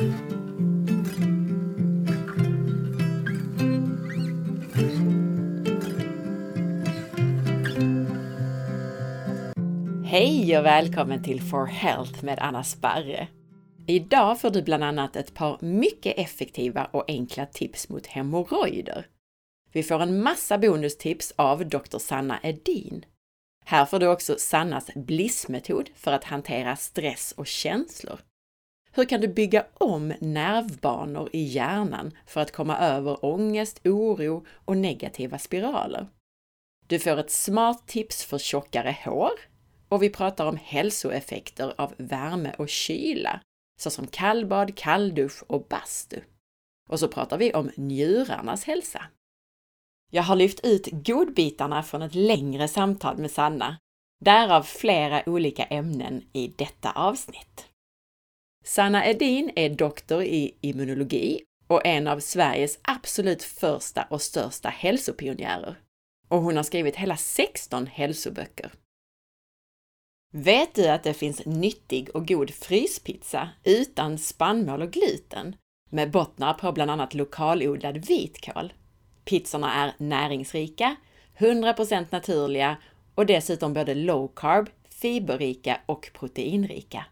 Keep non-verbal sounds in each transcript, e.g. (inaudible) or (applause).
Hej och välkommen till For Health med Anna Sparre! Idag får du bland annat ett par mycket effektiva och enkla tips mot hemorrojder. Vi får en massa bonustips av Dr. Sanna Edin. Här får du också Sannas Blissmetod för att hantera stress och känslor. Hur kan du bygga om nervbanor i hjärnan för att komma över ångest, oro och negativa spiraler? Du får ett smart tips för tjockare hår och vi pratar om hälsoeffekter av värme och kyla, såsom kallbad, kalldusch och bastu. Och så pratar vi om njurarnas hälsa. Jag har lyft ut godbitarna från ett längre samtal med Sanna, därav flera olika ämnen i detta avsnitt. Sanna Edin är doktor i immunologi och en av Sveriges absolut första och största hälsopionjärer. Och hon har skrivit hela 16 hälsoböcker. Vet du att det finns nyttig och god fryspizza utan spannmål och gluten med bottnar på bland annat lokalodlad vitkål? Pizzorna är näringsrika, 100% naturliga och dessutom både low carb, fiberrika och proteinrika.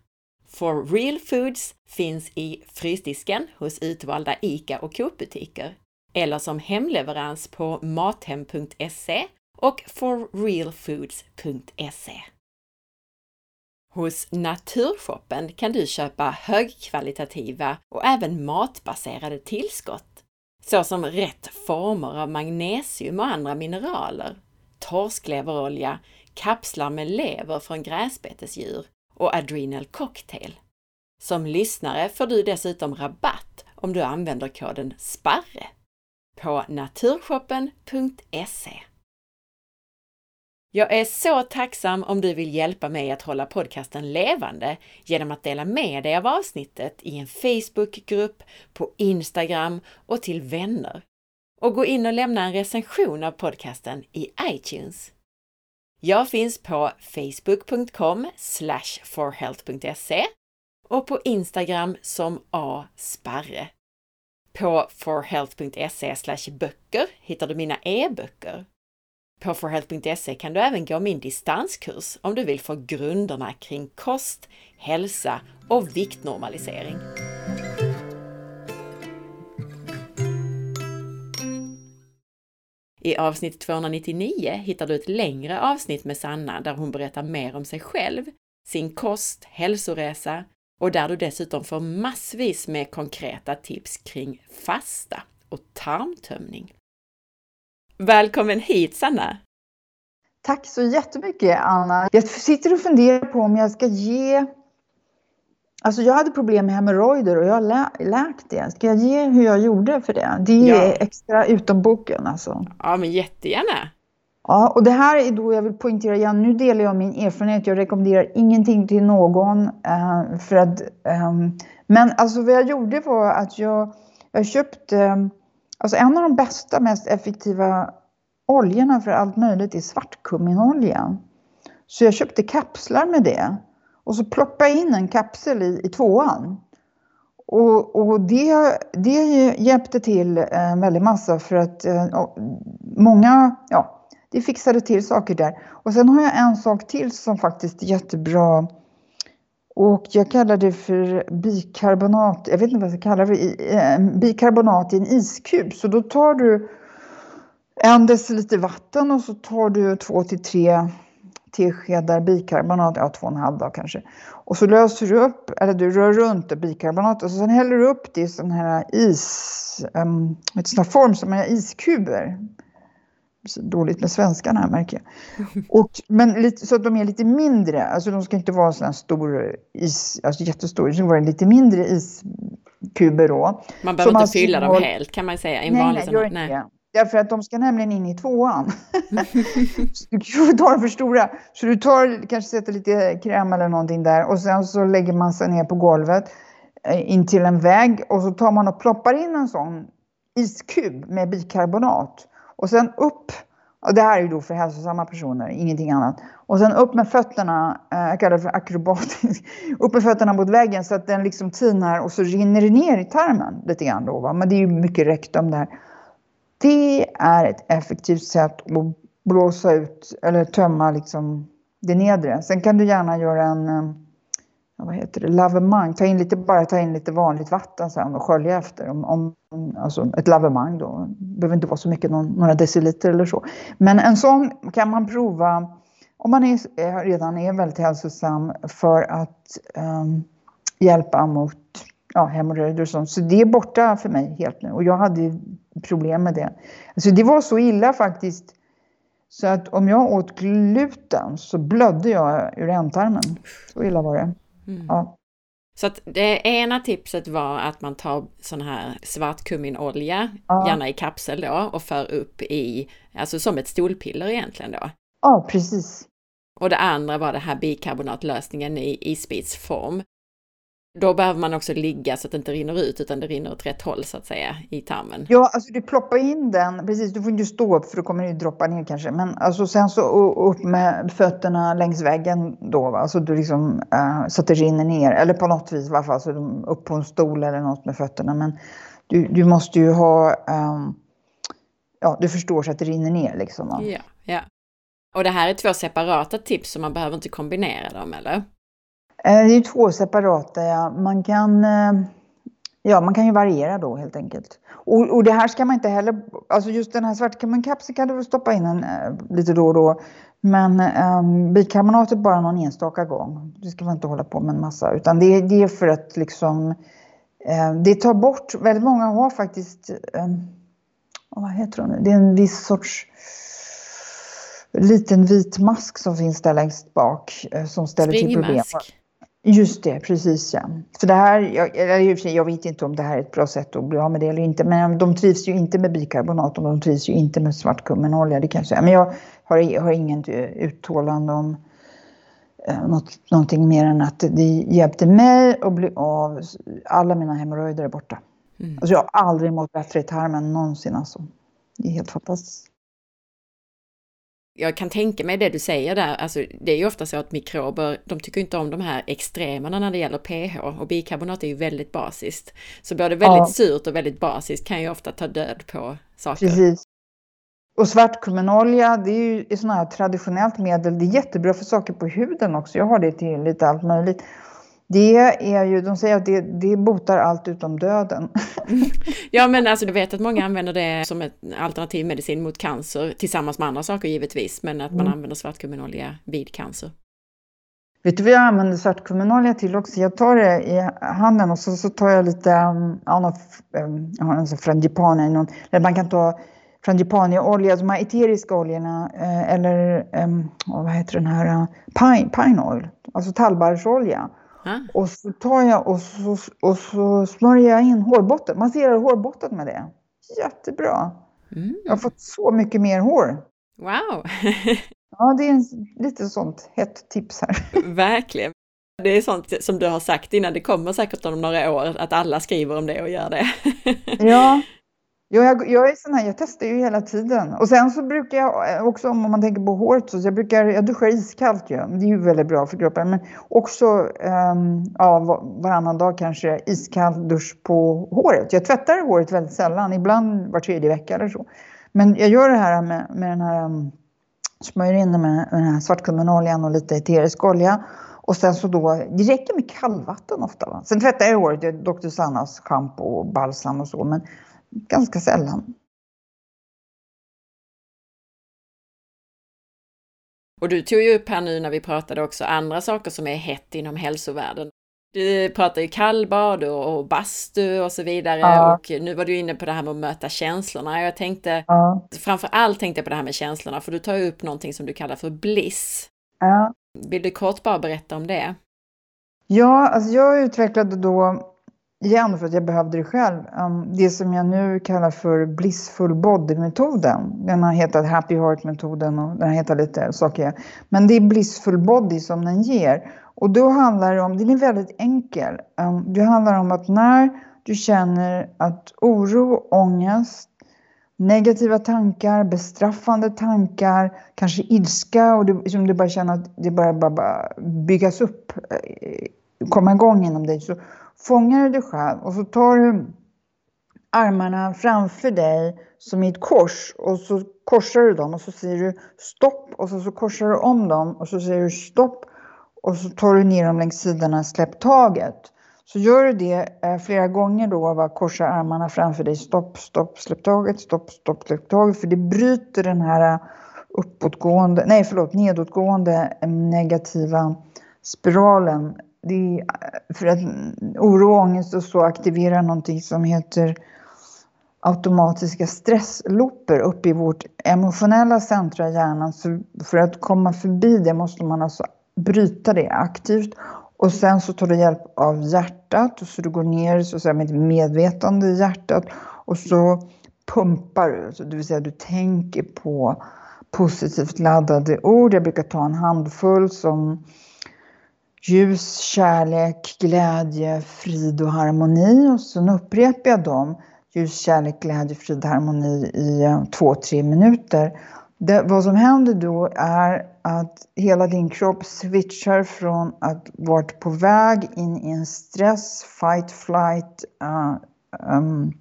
For Real Foods finns i frysdisken hos utvalda ICA och Coop-butiker eller som hemleverans på mathem.se och forrealfoods.se. Hos Naturshoppen kan du köpa högkvalitativa och även matbaserade tillskott, såsom rätt former av magnesium och andra mineraler, torskleverolja, kapslar med lever från gräsbetesdjur och Adrenal Cocktail. Som lyssnare får du dessutom rabatt om du använder koden SPARRE på naturshoppen.se. Jag är så tacksam om du vill hjälpa mig att hålla podcasten levande genom att dela med dig av avsnittet i en Facebookgrupp, på Instagram och till vänner. Och gå in och lämna en recension av podcasten i iTunes. Jag finns på facebook.com forhealth.se och på Instagram som asparre. På forhealth.se böcker hittar du mina e-böcker på forhealth.se kan du även gå min distanskurs om du vill få grunderna kring kost, hälsa och viktnormalisering. I avsnitt 299 hittar du ett längre avsnitt med Sanna där hon berättar mer om sig själv, sin kost, hälsoresa och där du dessutom får massvis med konkreta tips kring fasta och tarmtömning. Välkommen hit Sanna! Tack så jättemycket Anna. Jag sitter och funderar på om jag ska ge... Alltså jag hade problem med hemorrojder och jag har lä läkt det. Ska jag ge hur jag gjorde för det? Det är ja. extra utom boken alltså. Ja men jättegärna! Ja, och det här är då jag vill poängtera igen, nu delar jag min erfarenhet, jag rekommenderar ingenting till någon. Uh, för att, um, men alltså vad jag gjorde var att jag, jag köpte um, Alltså en av de bästa, mest effektiva oljorna för allt möjligt är svartkumminolja. Så jag köpte kapslar med det. Och så ploppade jag in en kapsel i, i tvåan. Och, och det, det hjälpte till eh, en väldig massa för att eh, många, ja, det fixade till saker där. Och sen har jag en sak till som faktiskt är jättebra och jag kallar det för bikarbonat, jag vet inte vad jag ska kalla det, eh, bikarbonat i en iskub. Så då tar du en deciliter vatten och så tar du två till tre teskedar bikarbonat, ja två och en halv dag kanske. Och så löser du upp, eller du rör runt bikarbonat och sen häller du upp det i sån här is, um, ett sån här form som är iskuber så dåligt med svenskarna här märker jag. (laughs) Och, men lite, så att de är lite mindre, alltså de ska inte vara sån här stor is, alltså jättestor, det ska vara lite mindre iskuber då. Man behöver inte fylla dem helt kan man säga. En nej, vanlig nej, gör inte det. Därför att de ska nämligen in i tvåan. (laughs) du tar för stora. Så du tar, kanske sätter lite kräm eller någonting där och sen så lägger man sig ner på golvet eh, in till en vägg och så tar man och ploppar in en sån iskub med bikarbonat. Och sen upp Och det här är ju då för hälsosamma personer, ingenting annat. Och sen upp med fötterna, eh, jag kallar det för akrobatiskt, (laughs) upp med fötterna mot väggen så att den liksom tinar och så rinner det ner i tarmen lite grann då. Va? Men det är ju mycket rektum där. Det är ett effektivt sätt att blåsa ut eller tömma liksom det nedre. Sen kan du gärna göra en eh, vad heter det, lavemang. Ta in lite, bara ta in lite vanligt vatten sen och skölja efter. Om, om, alltså ett lavemang då. Det behöver inte vara så mycket, någon, några deciliter eller så. Men en sån kan man prova om man är, eh, redan är väldigt hälsosam för att um, hjälpa mot ja, hemorrojder och sånt. Så det är borta för mig helt nu. Och jag hade problem med det. Alltså det var så illa faktiskt så att om jag åt gluten så blödde jag ur ändtarmen. Så illa var det. Mm. Ja. Så att det ena tipset var att man tar sån här svartkumminolja, ja. gärna i kapsel då, och för upp i, alltså som ett stolpiller egentligen då. Ja, precis. Och det andra var det här bikarbonatlösningen i isbitsform. Då behöver man också ligga så att det inte rinner ut utan det rinner åt rätt håll så att säga i tarmen. Ja, alltså du ploppar in den, precis, du får inte stå upp för då kommer det droppa ner kanske. Men alltså sen så upp med fötterna längs väggen då, va? Alltså du liksom, uh, så att det rinner ner. Eller på något vis i alla fall, så upp på en stol eller något med fötterna. Men du, du måste ju ha, um, ja du förstår så att det rinner ner liksom. Va? Ja, ja. Och det här är två separata tips så man behöver inte kombinera dem eller? Eh, det är två separata, ja. Man kan, eh, ja, man kan ju variera då helt enkelt. Och, och det här ska man inte heller, alltså just den här svartkammarkapseln kan du väl stoppa in en, eh, lite då och då. Men um, bikarbonatet bara någon enstaka gång. Det ska man inte hålla på med en massa. Utan det, det är för att liksom, um, det tar bort, väldigt många har faktiskt, um, vad heter det Det är en viss sorts liten vit mask som finns där längst bak som ställer till problem. Just det, precis ja. För det här, jag, eller jag vet inte om det här är ett bra sätt att bli av med det eller inte, men de trivs ju inte med bikarbonat och de trivs ju inte med svartkummenolja, det kan jag säga. Men jag har, har inget uttålande om eh, något, någonting mer än att det hjälpte mig att bli av, alla mina hemorrojder är borta. Mm. Alltså jag har aldrig mått bättre i tarmen någonsin alltså. Det är helt fantastiskt jag kan tänka mig det du säger där, alltså det är ju ofta så att mikrober, de tycker inte om de här extremerna när det gäller pH och bikarbonat är ju väldigt basiskt. Så både väldigt ja. surt och väldigt basiskt kan ju ofta ta död på saker. Precis. Och svartkummenolja, det är ju ett sånt här traditionellt medel. Det är jättebra för saker på huden också. Jag har det till lite allt möjligt. Det är ju, de säger att det, det botar allt utom döden. (laughs) ja men alltså du vet att många använder det som ett alternativ medicin mot cancer tillsammans med andra saker givetvis. Men att man mm. använder svartkummenolja vid cancer. Vet du vad jag använder svartkummenolja till också? Jag tar det i handen och så, så tar jag lite, um, ja, något, um, jag har en sån frangipane, någon, eller man kan ta frangipaniolja, de här eteriska oljorna, eh, eller um, vad heter den här, uh, pine, pine oil, alltså tallbarrsolja. Och så tar jag och så, och så smörjer jag in hårbotten. Masserar hårbotten med det. Jättebra. Mm. Jag har fått så mycket mer hår. Wow! (laughs) ja, det är en, lite sånt hett tips här. (laughs) Verkligen. Det är sånt som du har sagt innan, det kommer säkert om några år att alla skriver om det och gör det. (laughs) ja, Jo, jag, jag är sån här, jag testar ju hela tiden. Och sen så brukar jag eh, också, om man tänker på håret, så jag brukar, jag duschar iskallt ju. Det är ju väldigt bra för kroppen. Men också, um, ja, varannan dag kanske, iskall dusch på håret. Jag tvättar håret väldigt sällan, ibland var tredje vecka eller så. Men jag gör det här med, med den här, um, smörjer in det med, med den här svartkummenoljan och lite eterisk olja. Och sen så då, det räcker med kallvatten ofta. Va? Sen tvättar jag håret, Dr. Sannas schampo och balsam och så. Men ganska sällan. Och du tog ju upp här nu när vi pratade också andra saker som är hett inom hälsovärlden. Du pratar ju kallbad och bastu och så vidare ja. och nu var du inne på det här med att möta känslorna. Jag tänkte, ja. framför allt tänkte jag på det här med känslorna för du tar ju upp någonting som du kallar för bliss. Ja. Vill du kort bara berätta om det? Ja, alltså jag utvecklade då igen för att jag behövde det själv. Um, det som jag nu kallar för blissful body-metoden. Den har hetat happy heart-metoden och den har hetat lite saker. Men det är blissful body som den ger. Och då handlar det om, den är väldigt enkel. Um, det handlar om att när du känner att oro, ångest, negativa tankar, bestraffande tankar, kanske ilska och du, som du bara känner att det börjar bara, bara byggas upp, eh, komma igång inom dig. Så fångar du dig själv och så tar du armarna framför dig som i ett kors och så korsar du dem och så säger du stopp och så, så korsar du om dem och så säger du stopp och så tar du ner dem längs sidorna, släpp taget. Så gör du det eh, flera gånger då, va, korsar armarna framför dig, stopp, stopp, släpp taget, stopp, stopp, släpp taget, för det bryter den här eh, uppåtgående, nej förlåt, nedåtgående eh, negativa spiralen. Det är, eh, för att oro och ångest och så aktiverar någonting som heter automatiska stresslooper upp i vårt emotionella centra i hjärnan. Så för att komma förbi det måste man alltså bryta det aktivt. Och sen så tar du hjälp av hjärtat och så du går ner så att säga, med medvetande i hjärtat och så pumpar du, det vill säga du tänker på positivt laddade ord. Jag brukar ta en handfull som ljus, kärlek, glädje, frid och harmoni och sen upprepar jag dem ljus, kärlek, glädje, frid, harmoni i eh, två, tre minuter. Det, vad som händer då är att hela din kropp switchar från att vara på väg in i en stress, fight, flight uh, um,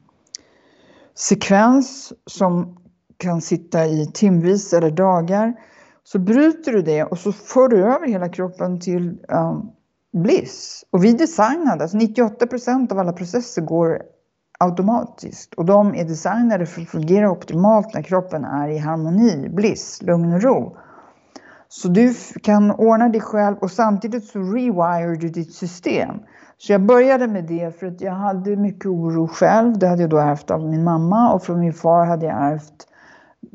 sekvens som kan sitta i timvis eller dagar. Så bryter du det och så för du över hela kroppen till um, bliss. Och vi designade, alltså 98 procent av alla processer går automatiskt. Och de är designade för att fungera optimalt när kroppen är i harmoni, bliss, lugn och ro. Så du kan ordna dig själv och samtidigt så rewire du ditt system. Så jag började med det för att jag hade mycket oro själv. Det hade jag då ärvt av min mamma och från min far hade jag ärvt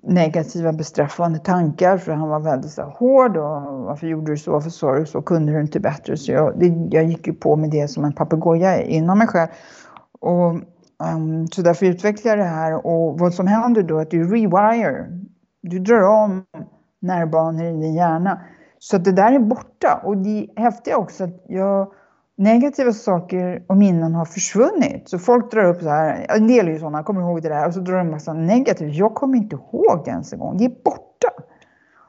negativa bestraffande tankar för han var väldigt så hård och varför gjorde du så, varför sa du så, kunde du inte bättre? Så jag, det, jag gick ju på med det som en papegoja inom mig själv. Och Um, så därför utvecklade jag det här och vad som händer då är att du rewire. Du drar om nervbanor i din hjärna. Så att det där är borta. Och det häftiga också att jag, negativa saker och minnen har försvunnit. Så folk drar upp så här, en del är ju sådana, kommer ihåg det där. Och så drar de en massa negativt. Jag kommer inte ihåg det ens en gång. Det är borta.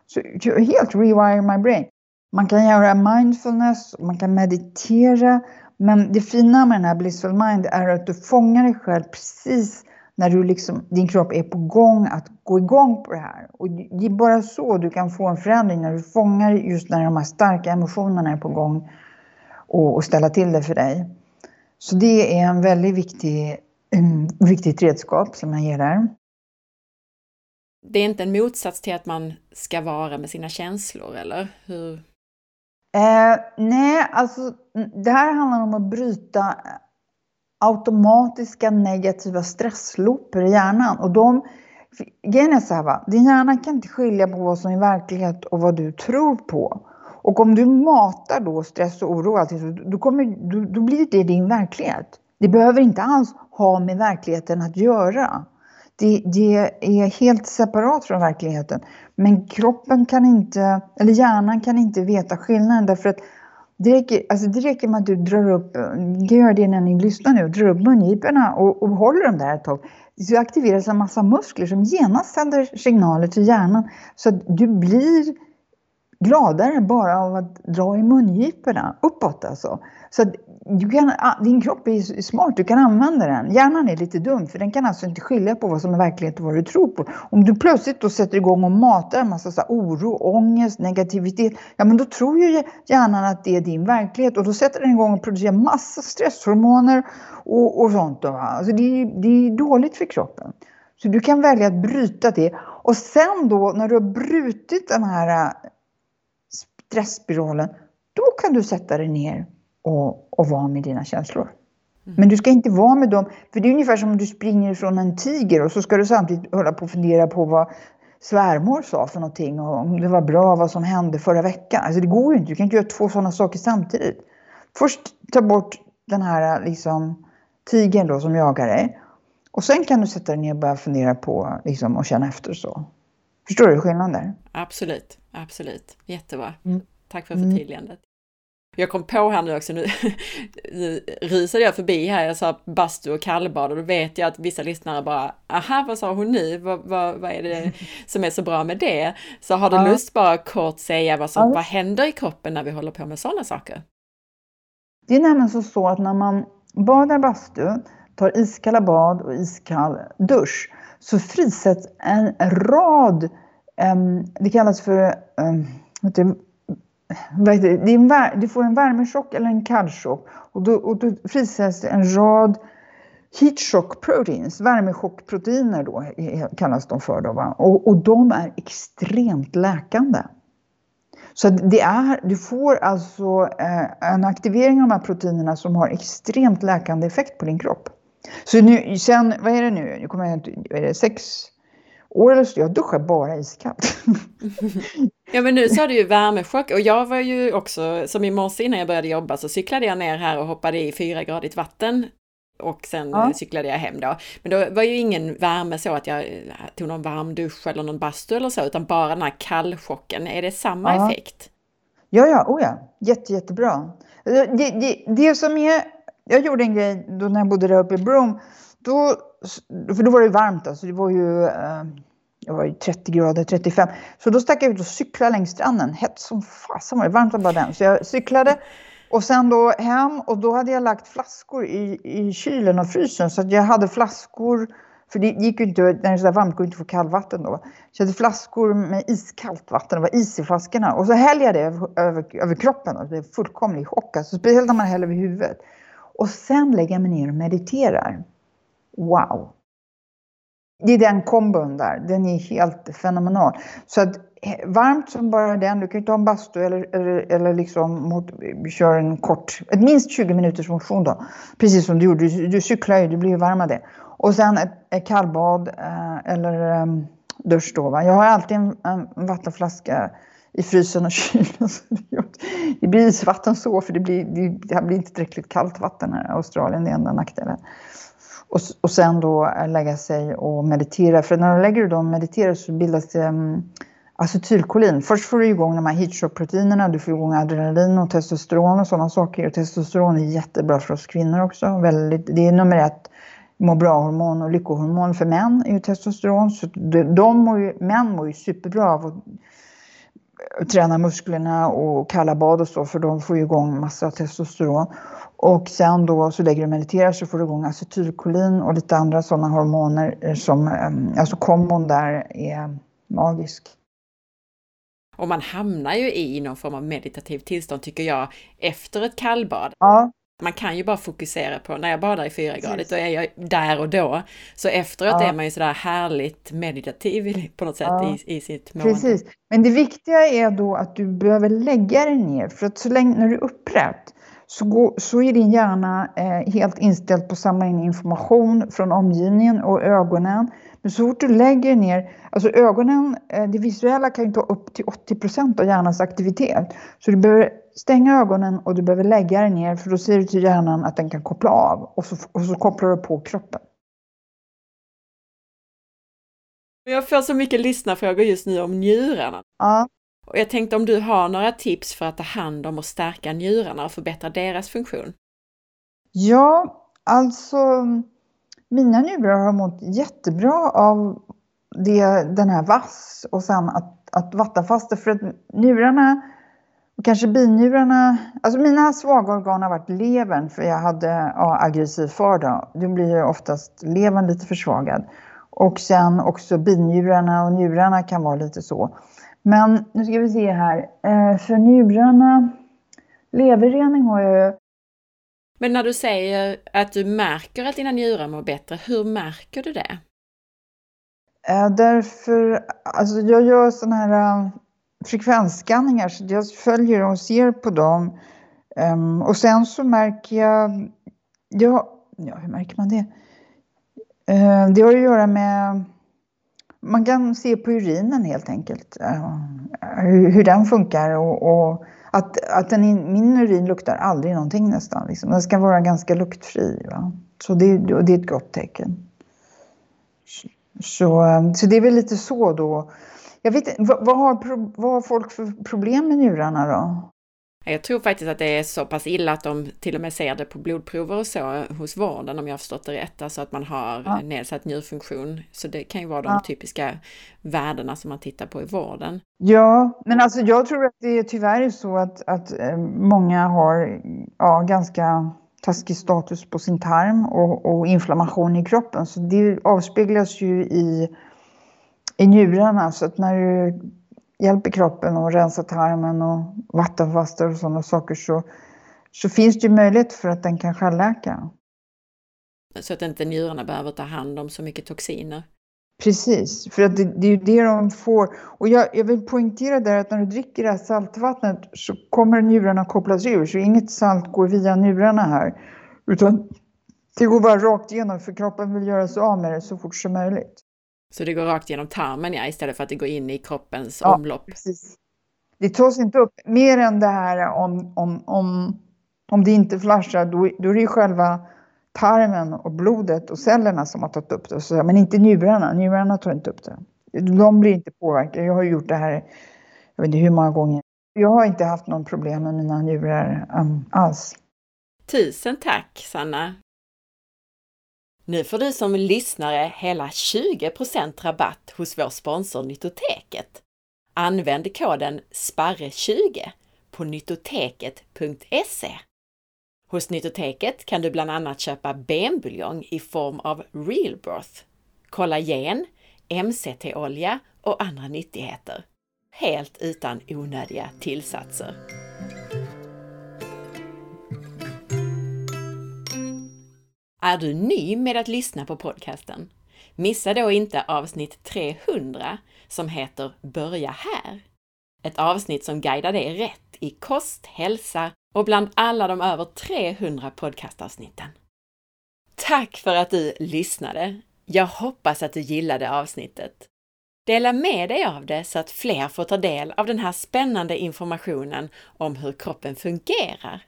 Så helt rewire my brain. Man kan göra mindfulness, man kan meditera. Men det fina med den här blissful mind är att du fångar dig själv precis när du liksom, din kropp är på gång att gå igång på det här. Och det är bara så du kan få en förändring, när du fångar just när de här starka emotionerna är på gång och, och ställa till det för dig. Så det är en väldigt viktig, en viktigt redskap som jag ger där. Det är inte en motsats till att man ska vara med sina känslor, eller? Hur Eh, nej, alltså det här handlar om att bryta automatiska negativa stresslooper i hjärnan. Och de, grejen är så här, va? din hjärna kan inte skilja på vad som är verklighet och vad du tror på. Och om du matar då stress och oro, alltid, då, kommer, då, då blir det din verklighet. Det behöver inte alls ha med verkligheten att göra. Det, det, är helt separat från verkligheten. Men kroppen kan inte, eller hjärnan kan inte veta skillnaden därför att det räcker, alltså det räcker med att du drar upp, gör det när ni lyssnar nu, drar upp mungiporna och, och håller dem där ett tag. Så aktiveras en massa muskler som genast sänder signaler till hjärnan. Så att du blir gladare bara av att dra i mungiporna uppåt alltså. Så du kan, ah, din kropp är smart, du kan använda den. Hjärnan är lite dum för den kan alltså inte skilja på vad som är verklighet och vad du tror på. Om du plötsligt då sätter igång och matar en massa så oro, ångest, negativitet. Ja men då tror ju hjärnan att det är din verklighet och då sätter den igång och producerar massa stresshormoner och, och sånt. Då, alltså det, är, det är dåligt för kroppen. Så du kan välja att bryta det. Och sen då när du har brutit den här stressspiralen, då kan du sätta dig ner och, och vara med dina känslor. Mm. Men du ska inte vara med dem, för det är ungefär som om du springer från en tiger och så ska du samtidigt hålla på och fundera på vad svärmor sa för någonting och om det var bra vad som hände förra veckan. Alltså det går ju inte, du kan inte göra två sådana saker samtidigt. Först ta bort den här liksom tigern då som jagar dig. Och sen kan du sätta dig ner och börja fundera på liksom, och känna efter så. Förstår du skillnaden? Absolut, absolut. Jättebra. Mm. Tack för mm. förtydligandet. Jag kom på här nu också, nu, (laughs) nu rusade jag förbi här, jag sa bastu och kallbad och då vet jag att vissa lyssnare bara, aha vad sa hon nu, vad, vad, vad är det (laughs) som är så bra med det? Så har du ja. lust bara kort säga vad, som, ja. vad händer i kroppen när vi håller på med sådana saker? Det är nämligen så, så att när man badar bastu, tar iskalla bad och iskall dusch, så frisätts en rad, um, det kallas för um, det du får en värmechock eller en kallchock och då, och då frisätts en rad heat shock proteins, värmechockproteiner då kallas de för. Då, va? Och, och de är extremt läkande. Så det är, du får alltså eh, en aktivering av de här proteinerna som har extremt läkande effekt på din kropp. Så nu, sen, vad är det nu, nu kommer jag, är det sex år eller så, jag duschar bara iskallt. (laughs) ja men nu sa du ju värmechock och jag var ju också, som i morse innan jag började jobba så cyklade jag ner här och hoppade i fyragradigt vatten och sen ja. cyklade jag hem då. Men då var ju ingen värme så att jag tog någon varm dusch eller någon bastu eller så, utan bara den här kallchocken. Är det samma ja. effekt? Ja, ja, oh ja. Jätte, jättebra. Det, det, det som är, jag gjorde en grej då när jag bodde där uppe i Brom, då, för då var det varmt alltså, det var ju, eh, jag var ju 30 grader, 35. Så då stack jag ut och cyklade längs stranden, hett som fasen var det, varmt var bara den. Så jag cyklade och sen då hem och då hade jag lagt flaskor i, i kylen och frysen så att jag hade flaskor för det gick ju inte, när det är så varmt går det inte att få kallvatten då. Så jag hade flaskor med iskallt vatten, det var is i flaskorna. Och så hällde jag det över, över, över kroppen och det blev fullkomlig chock. Alltså, speciellt när man häller över huvudet. Och sen lägger jag mig ner och mediterar. Wow! Det är den kombon där, den är helt fenomenal. Så att eh, varmt som bara den, du kan ju ta en bastu eller, eller, eller liksom mot, köra en kort, ett minst 20 minuters motion då. Precis som du gjorde, du, du cyklar ju, du blir ju varm av det. Och sen ett, ett kallbad eh, eller um, dusch då. Va? Jag har alltid en, en vattenflaska i frysen och kylen. (laughs) det blir isvatten så, för det blir, det, blir inte tillräckligt kallt vatten här i Australien, det är enda nackdelen. Och, och sen då eh, lägga sig och meditera. För när du lägger dig då och mediterar så bildas det um, acetylkolin. Först får du igång de här heatshock-proteinerna, du får igång adrenalin och testosteron och sådana saker. Och testosteron är jättebra för oss kvinnor också. Väldigt, det är nummer ett må bra-hormon och lyckohormon för män är ju testosteron. Så de mår ju, män mår ju superbra av att träna musklerna och kalla bad och så för de får ju igång massa testosteron. Och sen då så lägger du mediterar så får du igång acetylkolin och lite andra sådana hormoner som, ehm, alltså kombon där är magisk. Och man hamnar ju i någon form av meditativt tillstånd tycker jag efter ett kallbad. Ja. Man kan ju bara fokusera på, när jag badar i fyra grader, då är jag där och då. Så efteråt ja. är man ju sådär härligt meditativ på något sätt ja. i, i sitt mående. Precis. Men det viktiga är då att du behöver lägga dig ner, för att så länge när du är upprätt så, går, så är din hjärna eh, helt inställd på att samla in information från omgivningen och ögonen. Men så fort du lägger ner, alltså ögonen, eh, det visuella kan ju ta upp till 80 procent av hjärnans aktivitet. Så du behöver stänga ögonen och du behöver lägga dig ner för då säger du till hjärnan att den kan koppla av och så, och så kopplar du på kroppen. Jag får så mycket lyssnarfrågor just nu om njurarna. Ja. Och jag tänkte om du har några tips för att ta hand om och stärka njurarna och förbättra deras funktion? Ja, alltså mina njurar har mått jättebra av det, den här vass och sen att, att vattenfasta för att njurarna och kanske binjurarna, alltså mina svaga organ har varit levern för jag hade ja, aggressiv far då. Då blir ju oftast levern lite försvagad. Och sen också binjurarna och njurarna kan vara lite så. Men nu ska vi se här. Eh, för njurarna, leverrening har jag ju. Men när du säger att du märker att dina njurar mår bättre, hur märker du det? Eh, därför, alltså jag gör sådana här uh, frekvensskanningar så jag följer och ser på dem. Um, och sen så märker jag, ja, ja hur märker man det? Uh, det har att göra med man kan se på urinen helt enkelt uh, hur, hur, den funkar och, och att, att den, min urin luktar aldrig någonting nästan. Liksom. Den ska vara ganska luktfri. Va? Så det, det är ett gott tecken. Så, så ehm, det är väl lite så då. Jag vet vad, vad, har, vad har folk för problem med njurarna då? Jag tror faktiskt att det är så pass illa att de till och med ser det på blodprover och så hos vården om jag har förstått det rätt, alltså att man har ja. nedsatt njurfunktion. Så det kan ju vara de ja. typiska värdena som man tittar på i vården. Ja, men alltså jag tror att det är tyvärr så att, att eh, många har ja, ganska taskig status på sin tarm och, och inflammation i kroppen. Så det avspeglas ju i, i njurarna. Så att när du hjälper kroppen att rensa tarmen och vattenfastar och sådana saker så, så finns det ju möjlighet för att den kan självläka. Så att inte njurarna behöver ta hand om så mycket toxiner? Precis, för att det, det är ju det de får. Och jag, jag, vill poängtera där att när du dricker det här saltvattnet så kommer njurarna kopplas ur, så inget salt går via njurarna här. Utan det går bara rakt igenom, för kroppen vill göra sig av med det så fort som möjligt. Så det går rakt genom tarmen ja, istället för att det går in i kroppens ja, omlopp? precis. Det tas inte upp mer än det här om, om, om, om det inte flashar, då, då är det själva tarmen och blodet och cellerna som har tagit upp det. Så, men inte njurarna, njurarna tar inte upp det. De blir inte påverkade. Jag har gjort det här, jag vet inte hur många gånger. Jag har inte haft någon problem med mina njurar um, alls. Tusen tack Sanna! Nu får du som lyssnare hela 20% rabatt hos vår sponsor Nytoteket. Använd koden SPARRE20 på nytoteket.se. Hos Nytoteket kan du bland annat köpa benbuljong i form av realbroth, kollagen, MCT-olja och andra nyttigheter. Helt utan onödiga tillsatser. Är du ny med att lyssna på podcasten? Missa då inte avsnitt 300 som heter Börja här! Ett avsnitt som guidar dig rätt i kost, hälsa och bland alla de över 300 podcastavsnitten. Tack för att du lyssnade! Jag hoppas att du gillade avsnittet. Dela med dig av det så att fler får ta del av den här spännande informationen om hur kroppen fungerar.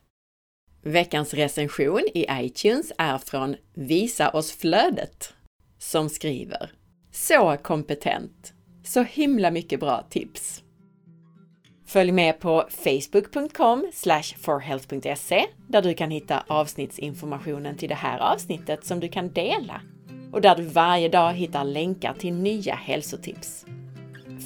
Veckans recension i iTunes är från Visa oss flödet som skriver Så kompetent! Så himla mycket bra tips! Följ med på facebook.com forhealth.se där du kan hitta avsnittsinformationen till det här avsnittet som du kan dela och där du varje dag hittar länkar till nya hälsotips.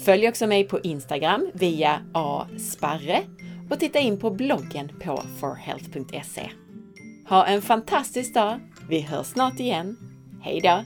Följ också mig på Instagram via asparre och titta in på bloggen på forhealth.se. Ha en fantastisk dag! Vi hörs snart igen. Hej då!